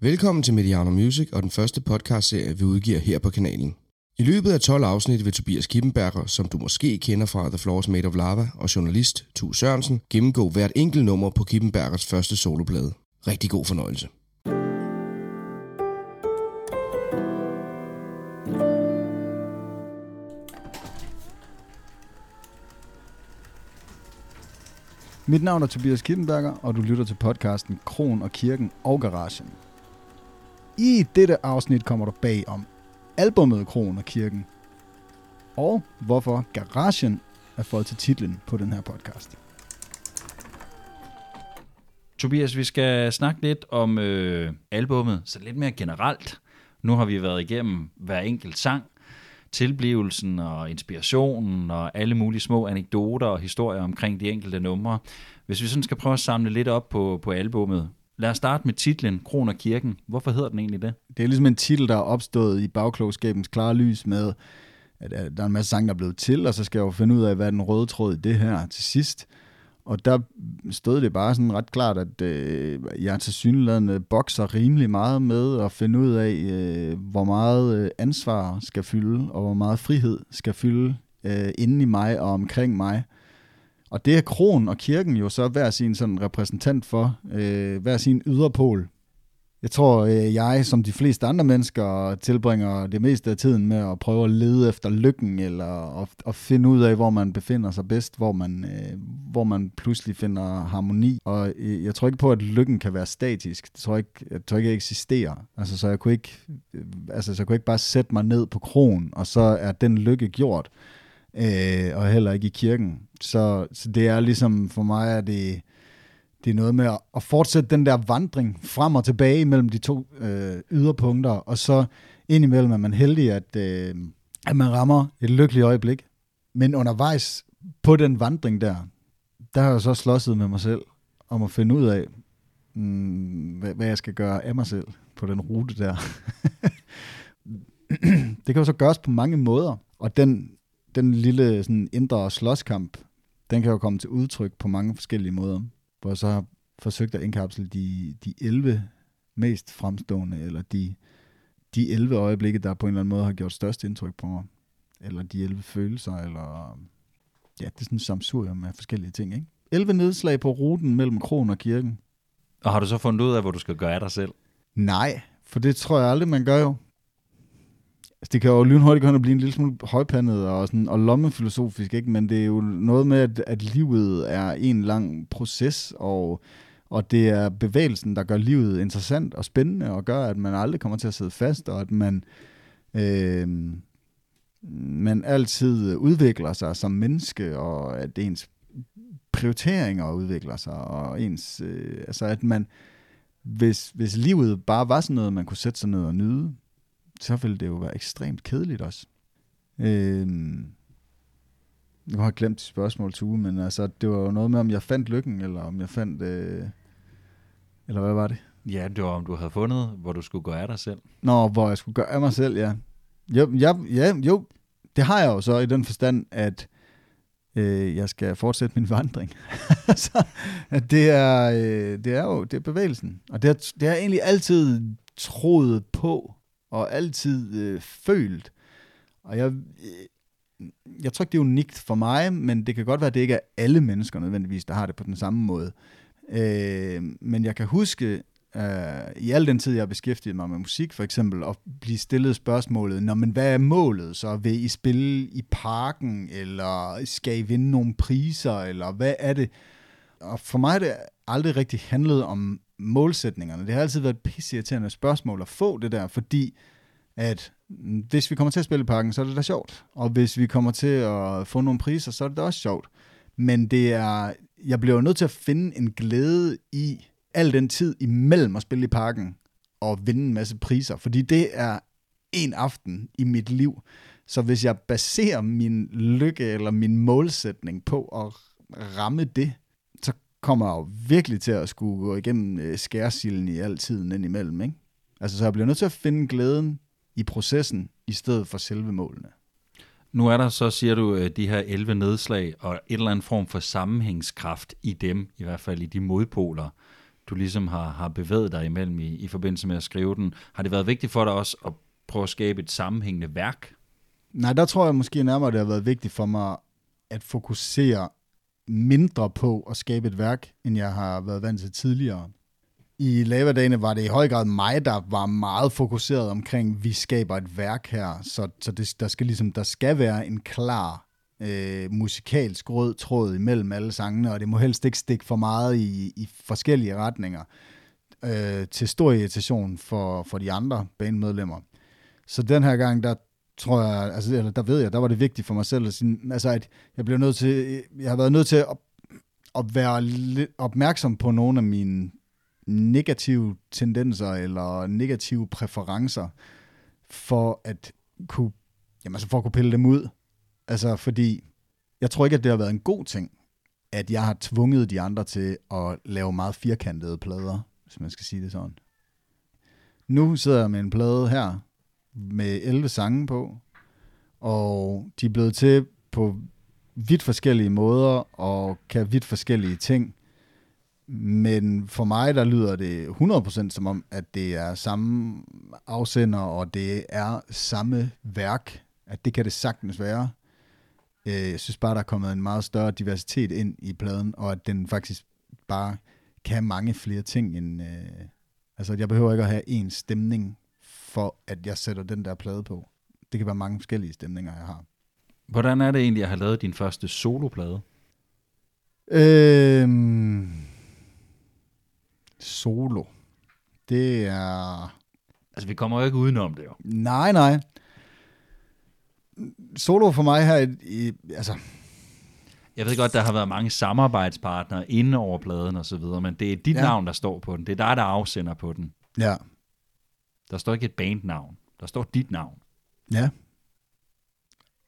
Velkommen til Mediano Music og den første podcastserie, vi udgiver her på kanalen. I løbet af 12 afsnit vil Tobias Kippenberger, som du måske kender fra The Floors Made of Lava, og journalist Tu Sørensen, gennemgå hvert enkelt nummer på Kippenbergers første soloplade. Rigtig god fornøjelse. Mit navn er Tobias Kippenberger, og du lytter til podcasten Kron og Kirken og Garagen. I dette afsnit kommer du bag om albummet Kron og Kirken, og hvorfor Garagen er fået til titlen på den her podcast. Tobias, vi skal snakke lidt om øh, albummet, så lidt mere generelt. Nu har vi været igennem hver enkelt sang, tilblivelsen og inspirationen og alle mulige små anekdoter og historier omkring de enkelte numre. Hvis vi sådan skal prøve at samle lidt op på, på albummet, lad os starte med titlen Kron og Kirken. Hvorfor hedder den egentlig det? Det er ligesom en titel, der er opstået i bagklogskabens klare lys med, at der er en masse sange, der er blevet til, og så skal jeg jo finde ud af, hvad den røde tråd i det her til sidst. Og der stod det bare sådan ret klart, at øh, jeg til synligheden bokser rimelig meget med at finde ud af, øh, hvor meget øh, ansvar skal fylde, og hvor meget frihed skal fylde øh, inden i mig og omkring mig. Og det er kronen og kirken jo så hver sin sådan repræsentant for, øh, hver sin yderpol. Jeg tror, øh, jeg som de fleste andre mennesker tilbringer det meste af tiden med at prøve at lede efter lykken, eller at, at finde ud af, hvor man befinder sig bedst, hvor man, øh, hvor man pludselig finder harmoni. Og øh, jeg tror ikke på, at lykken kan være statisk. Det tror jeg ikke, jeg tror ikke, jeg eksisterer. Altså, så jeg kunne ikke, øh, altså, så jeg kunne ikke bare sætte mig ned på kron, og så er den lykke gjort. Øh, og heller ikke i kirken. Så, så det er ligesom, for mig er det det er noget med at, at fortsætte den der vandring frem og tilbage mellem de to øh, yderpunkter, og så indimellem er man heldig, at, øh, at man rammer et lykkeligt øjeblik. Men undervejs på den vandring der, der har jeg så slåsset med mig selv om at finde ud af, mm, hvad, hvad jeg skal gøre af mig selv på den rute der. det kan jo så gøres på mange måder, og den, den lille sådan, indre slåskamp, den kan jo komme til udtryk på mange forskellige måder hvor jeg så har forsøgt at indkapsle de, de 11 mest fremstående, eller de, de 11 øjeblikke, der på en eller anden måde har gjort størst indtryk på mig. Eller de 11 følelser, eller ja, det er sådan en samsurium med forskellige ting, ikke? 11 nedslag på ruten mellem kronen og kirken. Og har du så fundet ud af, hvor du skal gøre af dig selv? Nej, for det tror jeg aldrig, man gør jo. Altså, det kan jo lynhurtigt gå hen og blive en lille smule højpandet og, sådan, og lommefilosofisk, ikke? men det er jo noget med, at, at livet er en lang proces, og, og det er bevægelsen, der gør livet interessant og spændende, og gør, at man aldrig kommer til at sidde fast, og at man, øh, man altid udvikler sig som menneske, og at ens prioriteringer udvikler sig, og ens, øh, altså at man, hvis, hvis livet bare var sådan noget, man kunne sætte sig ned og nyde, så ville det jo være ekstremt kedeligt også. Øhm, nu har jeg glemt spørgsmål til uge, men altså, det var jo noget med, om jeg fandt lykken, eller om jeg fandt... Øh, eller hvad var det? Ja, det var om du havde fundet, hvor du skulle gå af dig selv. Nå, hvor jeg skulle gøre af mig selv, ja. Jo, ja, ja, jo, det har jeg jo så i den forstand, at øh, jeg skal fortsætte min vandring. så at det er, øh, det er jo det er bevægelsen. Og det har, det har jeg egentlig altid troet på, og altid øh, følt. Og jeg, øh, jeg tror ikke, det er unikt for mig, men det kan godt være, at det ikke er alle mennesker nødvendigvis, der har det på den samme måde. Øh, men jeg kan huske, øh, i al den tid, jeg har beskæftiget mig med musik for eksempel, at blive stillet spørgsmålet, Nå, men hvad er målet så? Vil I spille i parken, eller skal I vinde nogle priser, eller hvad er det? Og for mig er det aldrig rigtig handlet om målsætningerne. Det har altid været et pisseirriterende spørgsmål at få det der, fordi at hvis vi kommer til at spille parken, så er det da sjovt. Og hvis vi kommer til at få nogle priser, så er det da også sjovt. Men det er, jeg bliver jo nødt til at finde en glæde i al den tid imellem at spille i parken og vinde en masse priser, fordi det er en aften i mit liv. Så hvis jeg baserer min lykke eller min målsætning på at ramme det, kommer jo virkelig til at skulle gå igennem øh, skærsilden i al tiden indimellem, ikke? Altså, så jeg bliver nødt til at finde glæden i processen, i stedet for selve målene. Nu er der så, siger du, øh, de her 11 nedslag, og et eller andet form for sammenhængskraft i dem, i hvert fald i de modpoler, du ligesom har, har bevæget dig imellem i, i forbindelse med at skrive den. Har det været vigtigt for dig også at prøve at skabe et sammenhængende værk? Nej, der tror jeg måske nærmere, det har været vigtigt for mig at fokusere mindre på at skabe et værk, end jeg har været vant til tidligere. I lavadagene var det i høj grad mig, der var meget fokuseret omkring, vi skaber et værk her, så, så det, der, skal ligesom, der skal være en klar øh, musikalsk rød tråd imellem alle sangene, og det må helst ikke stikke for meget i, i forskellige retninger, øh, til stor irritation for, for de andre bandmedlemmer. Så den her gang, der tror jeg, altså, eller der ved jeg, der var det vigtigt for mig selv, at, sige, altså, at jeg blev nødt til, jeg har været nødt til at, at være lidt opmærksom på nogle af mine negative tendenser eller negative præferencer for at kunne, jamen, altså for at kunne pille dem ud. Altså fordi, jeg tror ikke, at det har været en god ting, at jeg har tvunget de andre til at lave meget firkantede plader, hvis man skal sige det sådan. Nu sidder jeg med en plade her, med 11 sange på, og de er blevet til på vidt forskellige måder, og kan vidt forskellige ting. Men for mig, der lyder det 100% som om, at det er samme afsender, og det er samme værk. At det kan det sagtens være. Øh, jeg synes bare, der er kommet en meget større diversitet ind i pladen, og at den faktisk bare kan mange flere ting end... Øh, altså, jeg behøver ikke at have én stemning, for at jeg sætter den der plade på. Det kan være mange forskellige stemninger, jeg har. Hvordan er det egentlig at have lavet din første soloplade? Øhm, solo. Det er... Altså, vi kommer jo ikke udenom det jo. Nej, nej. Solo for mig her, i, altså... Jeg ved godt, der har været mange samarbejdspartnere inde over pladen og så videre, men det er dit ja. navn, der står på den. Det er dig, der afsender på den. Ja. Der står ikke et bandnavn. Der står dit navn. Ja.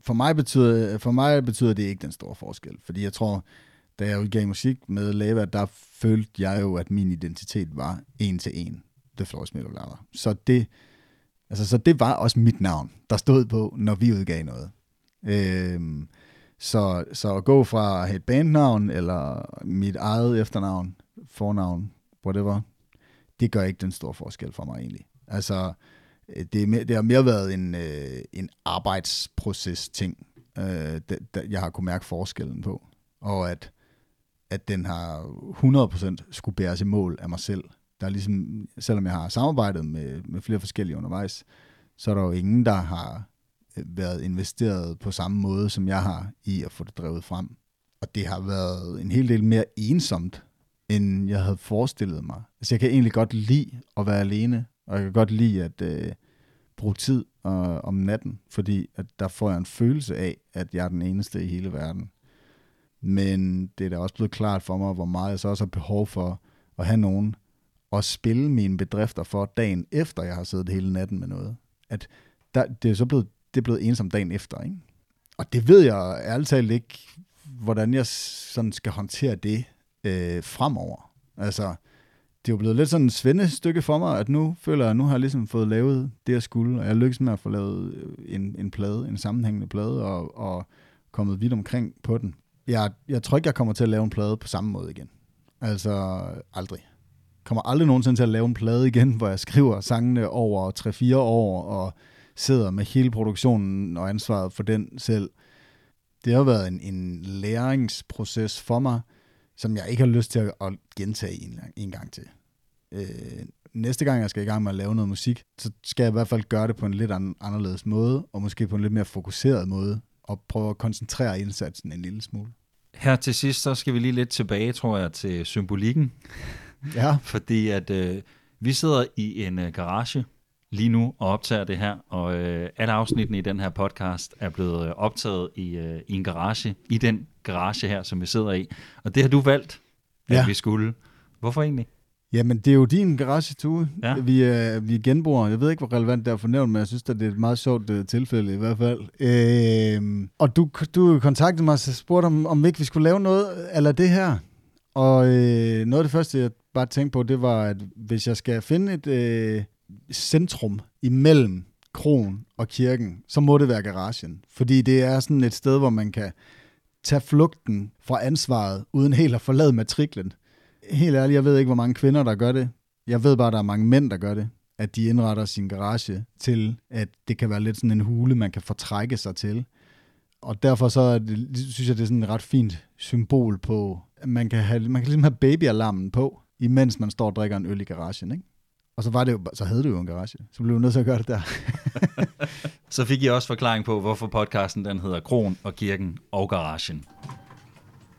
For mig betyder, for mig betyder det ikke den store forskel, fordi jeg tror, da jeg udgav musik med Lava, der følte jeg jo, at min identitet var en til en. The Floors Metal Lava. Så det, altså, så det var også mit navn, der stod på, når vi udgav noget. Øhm, så, så at gå fra at have et bandnavn, eller mit eget efternavn, fornavn, whatever, det gør ikke den store forskel for mig egentlig. Altså, øh, det, er mere, det har mere været en, øh, en arbejdsproces-ting, øh, det, jeg har kunne mærke forskellen på. Og at, at den har 100% skulle bæres i mål af mig selv. Der er ligesom, selvom jeg har samarbejdet med, med flere forskellige undervejs, så er der jo ingen, der har øh, været investeret på samme måde, som jeg har i at få det drevet frem. Og det har været en hel del mere ensomt, end jeg havde forestillet mig. Altså jeg kan egentlig godt lide at være alene, og jeg kan godt lide at øh, bruge tid øh, om natten, fordi at der får jeg en følelse af, at jeg er den eneste i hele verden. Men det er da også blevet klart for mig, hvor meget jeg så også har behov for at have nogen og spille mine bedrifter for dagen efter, jeg har siddet hele natten med noget. At der, det er så blevet, det er blevet ensomt dagen efter, ikke? Og det ved jeg ærligt talt ikke, hvordan jeg sådan skal håndtere det øh, fremover. Altså, det er jo blevet lidt sådan et svendestykke for mig, at nu føler jeg, at nu har jeg ligesom fået lavet det, jeg skulle, og jeg lykkes med at få lavet øh, en, en plade, en sammenhængende plade, og, og kommet vidt omkring på den. Jeg, jeg tror ikke, jeg kommer til at lave en plade på samme måde igen. Altså, aldrig. Kommer aldrig nogensinde til at lave en plade igen, hvor jeg skriver sangene over 3-4 år, og sidder med hele produktionen og ansvaret for den selv. Det har været en, en læringsproces for mig, som jeg ikke har lyst til at, at gentage en, en gang til. Øh, næste gang jeg skal i gang med at lave noget musik, så skal jeg i hvert fald gøre det på en lidt anderledes måde, og måske på en lidt mere fokuseret måde, og prøve at koncentrere indsatsen en lille smule. Her til sidst, så skal vi lige lidt tilbage, tror jeg, til symbolikken. Ja. Fordi at øh, vi sidder i en øh, garage lige nu og optager det her, og øh, alle afsnittene i den her podcast er blevet øh, optaget i, øh, i en garage, i den garage her, som vi sidder i. Og det har du valgt, at ja. vi skulle. Hvorfor egentlig? Jamen, det er jo din garage, Tue. Ja. Vi, er, vi er. Jeg ved ikke, hvor relevant det er for nævnt, men jeg synes, at det er et meget sjovt uh, tilfælde i hvert fald. Øh, og du, du kontaktede mig og spurgte, om, om ikke vi skulle lave noget eller det her. Og øh, noget af det første, jeg bare tænkte på, det var, at hvis jeg skal finde et øh, centrum imellem kronen og kirken, så må det være garagen. Fordi det er sådan et sted, hvor man kan tage flugten fra ansvaret, uden helt at forlade matriklen. helt ærligt, jeg ved ikke, hvor mange kvinder, der gør det. Jeg ved bare, at der er mange mænd, der gør det. At de indretter sin garage til, at det kan være lidt sådan en hule, man kan fortrække sig til. Og derfor så er det, synes jeg, det er sådan et ret fint symbol på, at man kan, have, man kan ligesom have babyalarmen på, imens man står og drikker en øl i garagen, ikke? Og så, var det jo, så havde du jo en garage. Så blev du nødt til at gøre det der. Så fik I også forklaring på, hvorfor podcasten den hedder Kron og Kirken og Garagen.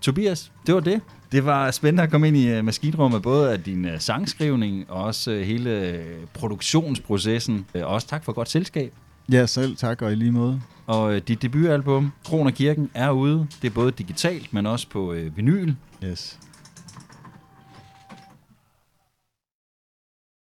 Tobias, det var det. Det var spændende at komme ind i uh, maskinrummet, både af din uh, sangskrivning og også uh, hele produktionsprocessen. Også tak for godt selskab. ja, selv tak, og i lige måde. Og dit debutalbum, Kron og Kirken, er ude. Det er både digitalt, men også på vinyl. Yes.